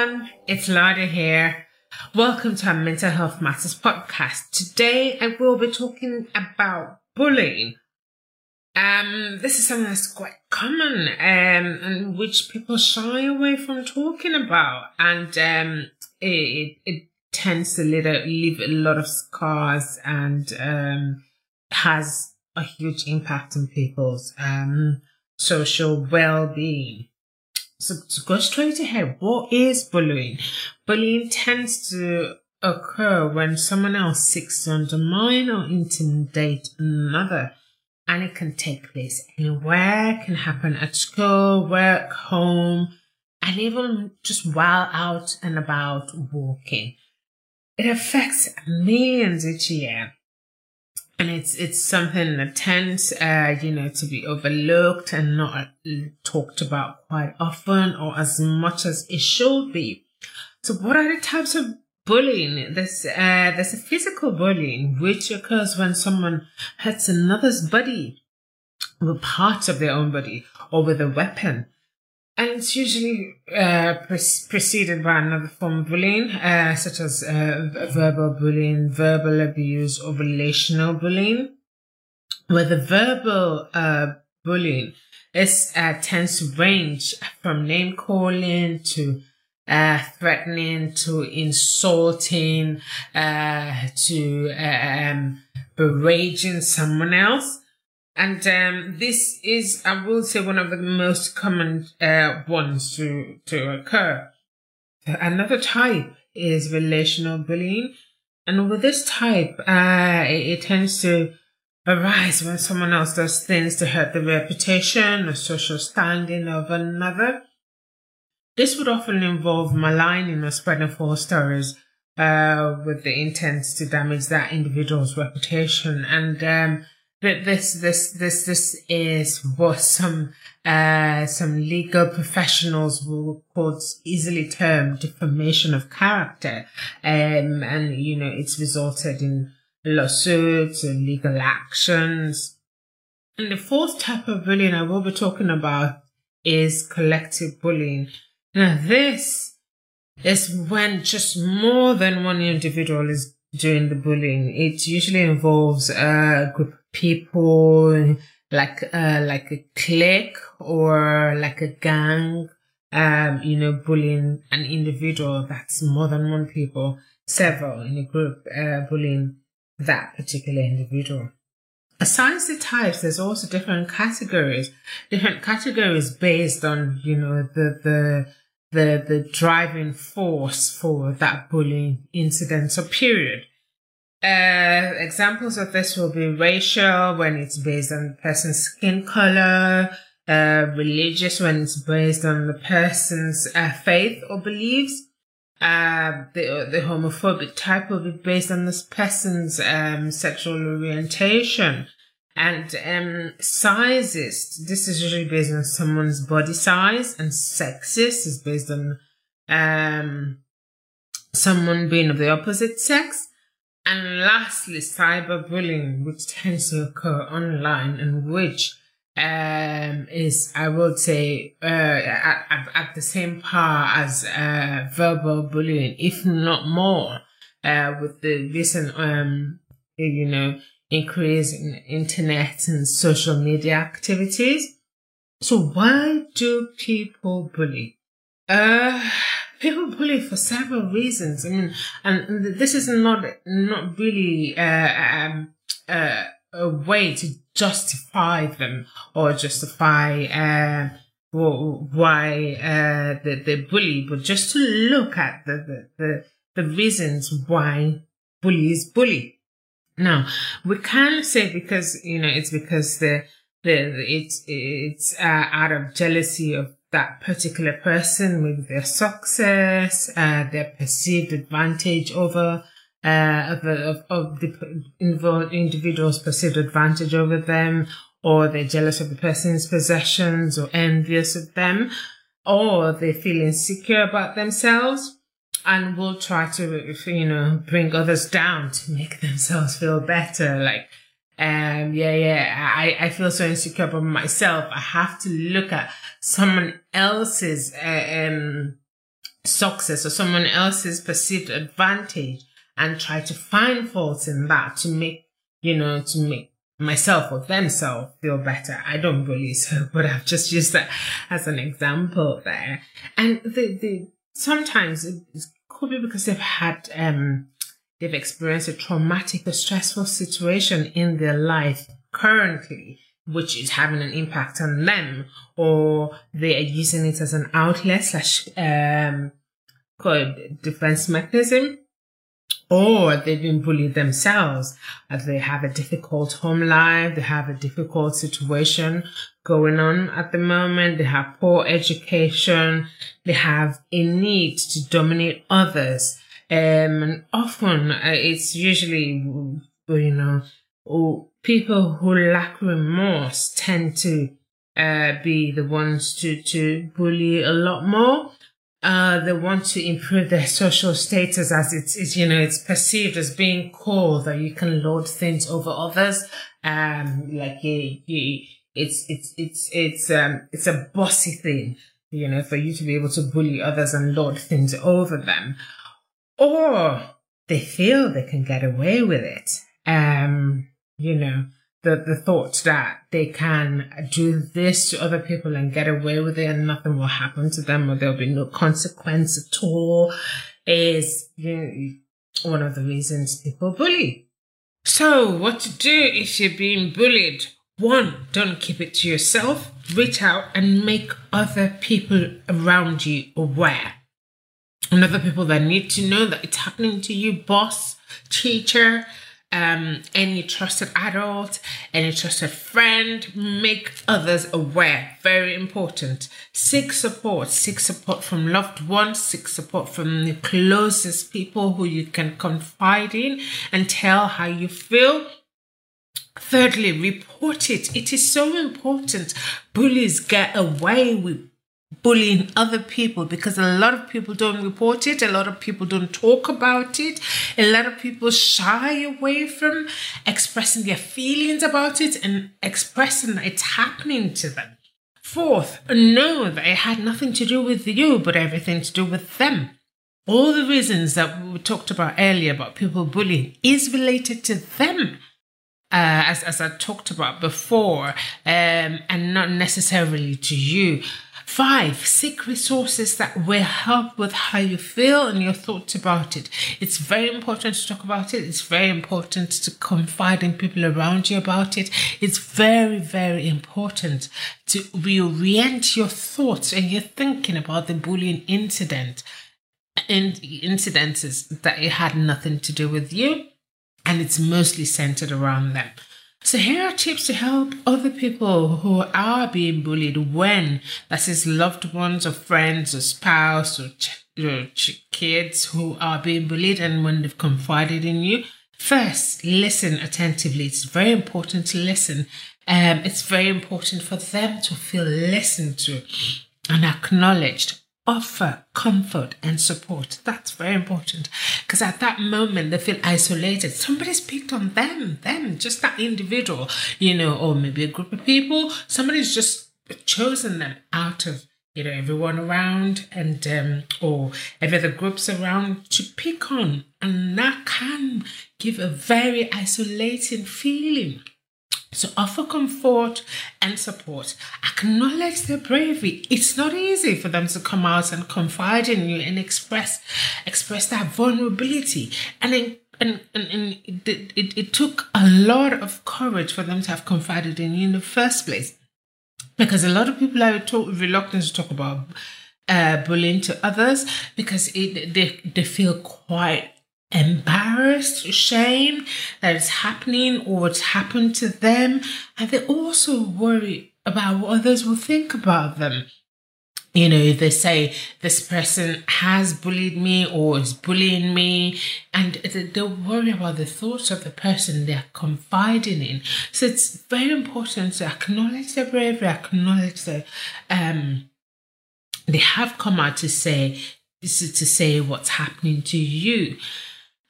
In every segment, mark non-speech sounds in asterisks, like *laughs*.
Everyone, it's Lada here. Welcome to our Mental Health Matters podcast. Today I will be talking about bullying. Um, this is something that's quite common, um, and which people shy away from talking about, and um, it, it tends to leave a, leave a lot of scars and um, has a huge impact on people's um social well-being. So to go straight ahead, what is bullying? Bullying tends to occur when someone else seeks to undermine or intimidate another. And it can take place anywhere, can happen at school, work, home, and even just while out and about walking. It affects millions each year and it's it's something that tends uh you know to be overlooked and not talked about quite often or as much as it should be. So what are the types of bullying? There's uh there's a physical bullying which occurs when someone hurts another's body with parts of their own body or with a weapon and it's usually uh, pre- preceded by another form of bullying, uh, such as uh, verbal bullying, verbal abuse, or relational bullying. Where the verbal uh, bullying is uh, tends to range from name calling to uh, threatening to insulting to um, berating someone else. And um, this is, I will say, one of the most common uh, ones to, to occur. Another type is relational bullying. And with this type, uh, it, it tends to arise when someone else does things to hurt the reputation or social standing of another. This would often involve maligning or spreading false stories uh, with the intent to damage that individual's reputation. And um, that this this this this is what some uh some legal professionals will call easily termed defamation of character. Um and you know it's resulted in lawsuits and legal actions. And the fourth type of bullying i will be talking about is collective bullying. Now this is when just more than one individual is doing the bullying. It usually involves a group people like uh like a clique or like a gang um you know bullying an individual that's more than one people several in a group uh bullying that particular individual. Aside the types there's also different categories different categories based on you know the the the the driving force for that bullying incident or period uh, examples of this will be racial when it's based on the person's skin color, uh, religious when it's based on the person's uh, faith or beliefs. Uh, the, the homophobic type will be based on this person's um, sexual orientation. And um, sizeist, this is usually based on someone's body size, and sexist is based on um, someone being of the opposite sex. And lastly, cyberbullying, which tends to occur online and which um, is, I would say, uh, at, at, the same par as uh, verbal bullying, if not more, uh, with the recent, um, you know, increase in internet and social media activities. So why do people bully? Uh, people bully for several reasons. I mean, and this is not not really uh, um, uh, a way to justify them or justify uh, why uh, the the bully, but just to look at the the the, the reasons why bullies bully. Now, we can't say because you know it's because the the it's it's uh, out of jealousy of that particular person with their success, uh, their perceived advantage over uh, of, of, of the individual's perceived advantage over them, or they're jealous of the person's possessions or envious of them, or they feel insecure about themselves and will try to, you know, bring others down to make *laughs* themselves feel better. Like, um, yeah, yeah, I, I feel so insecure about myself. I have to look at someone else's, uh, um, success or someone else's perceived advantage and try to find faults in that to make, you know, to make myself or themselves feel better. I don't bully, so, *laughs* but I've just used that as an example there. And the, the, sometimes it could be because they've had, um, they've experienced a traumatic or stressful situation in their life currently, which is having an impact on them, or they are using it as an outlet slash, um, called defense mechanism or they've been bullied themselves. They have a difficult home life. They have a difficult situation going on at the moment. They have poor education. They have a need to dominate others. Um, and often uh, it's usually, you know, people who lack remorse tend to uh, be the ones to, to bully a lot more uh, they want to improve their social status as it's, it's, you know, it's perceived as being cool that you can lord things over others. Um, like, you, you, it's, it's, it's, it's, um, it's a bossy thing, you know, for you to be able to bully others and lord things over them. Or they feel they can get away with it. Um, you know, the, the thought that they can do this to other people and get away with it and nothing will happen to them or there'll be no consequence at all is you know, one of the reasons people bully. So what to do if you're being bullied? One, don't keep it to yourself. Reach out and make other people around you aware. And other people that need to know that it's happening to you, boss, teacher, um, any trusted adult, any trusted friend, make others aware. Very important. Seek support. Seek support from loved ones. Seek support from the closest people who you can confide in and tell how you feel. Thirdly, report it. It is so important. Bullies get away with bullying other people because a lot of people don't report it, a lot of people don't talk about it, a lot of people shy away from expressing their feelings about it and expressing that it's happening to them. Fourth, know that it had nothing to do with you, but everything to do with them. All the reasons that we talked about earlier about people bullying is related to them. Uh, as, as I talked about before, um, and not necessarily to you. Five, seek resources that will help with how you feel and your thoughts about it. It's very important to talk about it. It's very important to confide in people around you about it. It's very, very important to reorient your thoughts and your thinking about the bullying incident and incidences that it had nothing to do with you and it's mostly centered around them. So here are tips to help other people who are being bullied when that is loved ones or friends or spouse or, ch- kids who are being bullied and when they've confided in you. First, listen attentively. It's very important to listen. Um, it's very important for them to feel listened to and acknowledged offer comfort and support. That's very important because at that moment they feel isolated. Somebody's picked on them, them, just that individual, you know, or maybe a group of people. Somebody's just chosen them out of you know everyone around and um or every other groups around to pick on and that can give a very isolating feeling so offer comfort and support. Acknowledge their bravery. It's not easy for them to come out and confide in you and express express that vulnerability. And in, and, and, and it, it, it took a lot of courage for them to have confided in you in the first place. Because a lot of people are reluctant to talk about uh, bullying to others because it, they, they feel quite embarrassed, shame that it's happening or what's happened to them. And they also worry about what others will think about them. you know, they say this person has bullied me or is bullying me, and they worry about the thoughts of the person they're confiding in. So it's very important to acknowledge the bravery, acknowledge the um they have come out to say this is to say what's happening to you.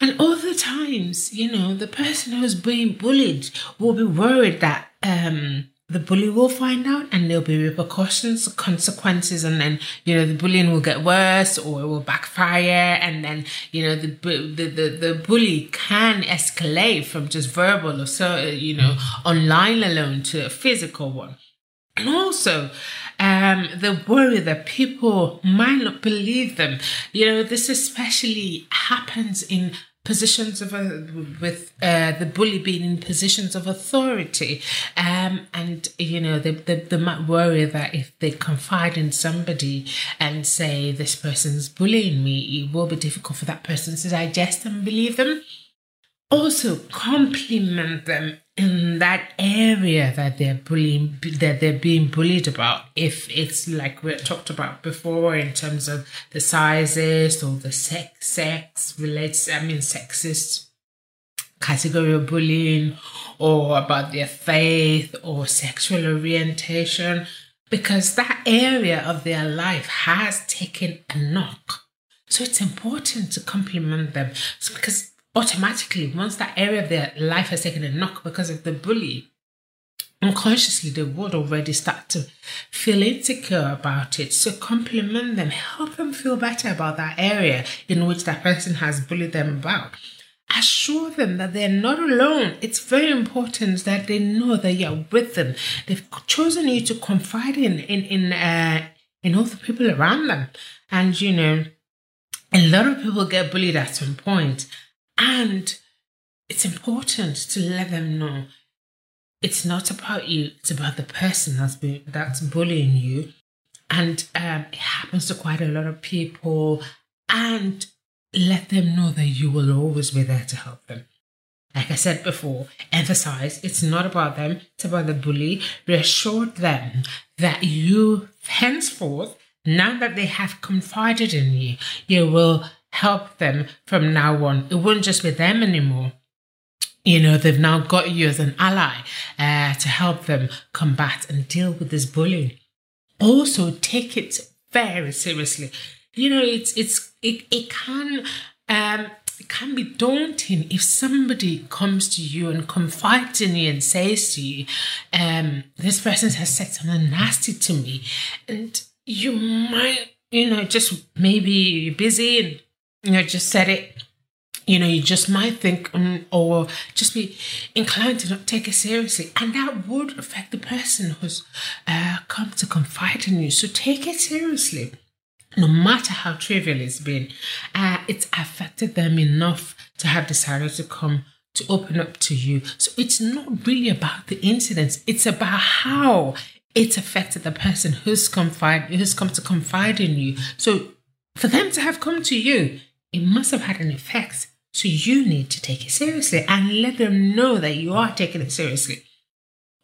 And other times, you know, the person who's being bullied will be worried that um the bully will find out and there'll be repercussions, consequences, and then, you know, the bullying will get worse or it will backfire. And then, you know, the, the, the, the bully can escalate from just verbal or so, you know, online alone to a physical one. And also, um, the worry that people might not believe them. You know, this especially happens in positions of a, with uh, the bully being in positions of authority. Um, and you know they, they, they might worry that if they confide in somebody and say this person's bullying me it will be difficult for that person to digest and believe them. Also compliment them in that area that they're bullying that they're being bullied about if it's like we talked about before in terms of the sizes or the sex sex relates i mean sexist category of bullying or about their faith or sexual orientation because that area of their life has taken a knock. So it's important to compliment them because automatically, once that area of their life has taken a knock because of the bully, unconsciously they would already start to feel insecure about it. So compliment them, help them feel better about that area in which that person has bullied them about. Assure them that they're not alone. It's very important that they know that you're with them. They've chosen you to confide in in in uh, in all the people around them, and you know, a lot of people get bullied at some point and it's important to let them know it's not about you, it's about the person that's that's bullying you. And um, it happens to quite a lot of people. And let them know that you will always be there to help them. Like I said before, emphasize it's not about them, it's about the bully. Reassure them that you, henceforth, now that they have confided in you, you will help them from now on. It wouldn't just be them anymore. You know, they've now got you as an ally uh, to help them combat and deal with this bullying. Also, take it very seriously. You know, it's it's it it can um it can be daunting if somebody comes to you and confides in you and says to you, um, this person has said something nasty to me, and you might, you know, just maybe you're busy and you know, just said it, you know, you just might think um, or just be inclined to not take it seriously. And that would affect the person who's uh, come to confide in you. So take it seriously. No matter how trivial it's been, uh, it's affected them enough to have decided to come to open up to you. So it's not really about the incidents, it's about how it's affected the person who's confide who's come to confide in you. So for them to have come to you, it must have had an effect. So you need to take it seriously and let them know that you are taking it seriously.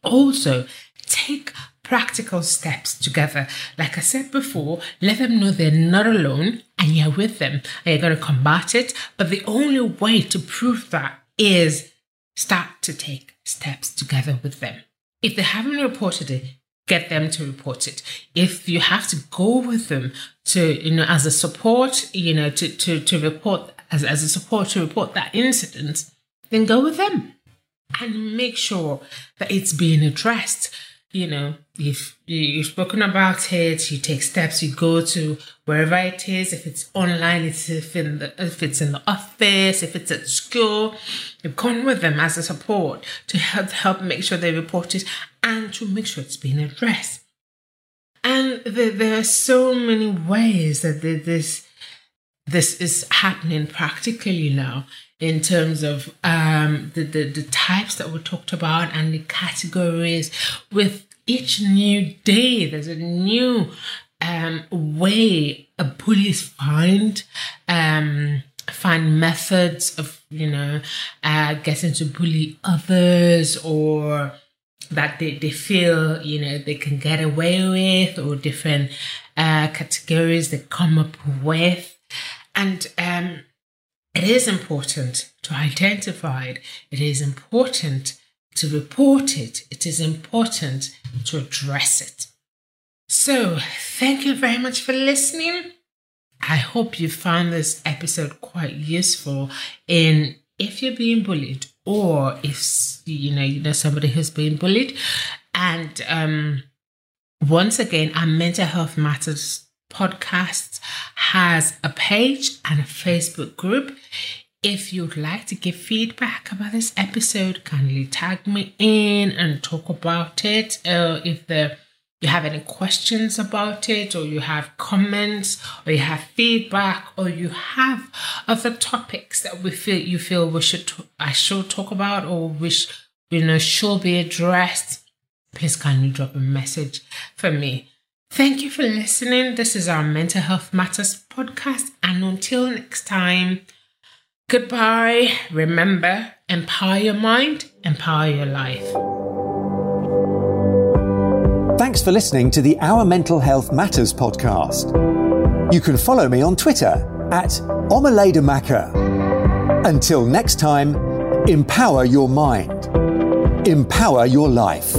Also, take practical steps together. Like I said before, let them know they're not alone and you're with them and you're going to combat it. But the only way to prove that is start to take steps together with them. If they haven't reported it, get them to report it. If you have to go with them to, you know, as a support, you know, to, to, to report, as, as a support to report that incident, then go with them and make sure that it's being addressed. You know, if you've spoken about it, you take steps, you go to wherever it is, if it's online, if, in the, if it's in the office, if it's at school, you've gone with them as a support to help, help make sure they report it and to make sure it's being addressed. And the, there are so many ways that this this is happening practically now in terms of um, the, the, the types that we talked about and the categories. With each new day, there's a new um, way a bullies find um, find methods of you know uh, getting to bully others or that they, they feel you know they can get away with or different uh, categories they come up with. And um, it is important to identify it. It is important to report it. It is important to address it. So, thank you very much for listening. I hope you found this episode quite useful in if you're being bullied or if you know you know somebody who's being bullied and um once again our mental health matters podcast has a page and a facebook group if you'd like to give feedback about this episode kindly tag me in and talk about it uh, if the you have any questions about it, or you have comments, or you have feedback, or you have other topics that we feel you feel we should I should talk about, or which you know should be addressed, please kindly drop a message for me. Thank you for listening. This is our Mental Health Matters podcast, and until next time, goodbye. Remember, empower your mind, empower your life. Thanks for listening to the Our Mental Health Matters podcast. You can follow me on Twitter at Omaledamaka. Until next time, empower your mind, empower your life.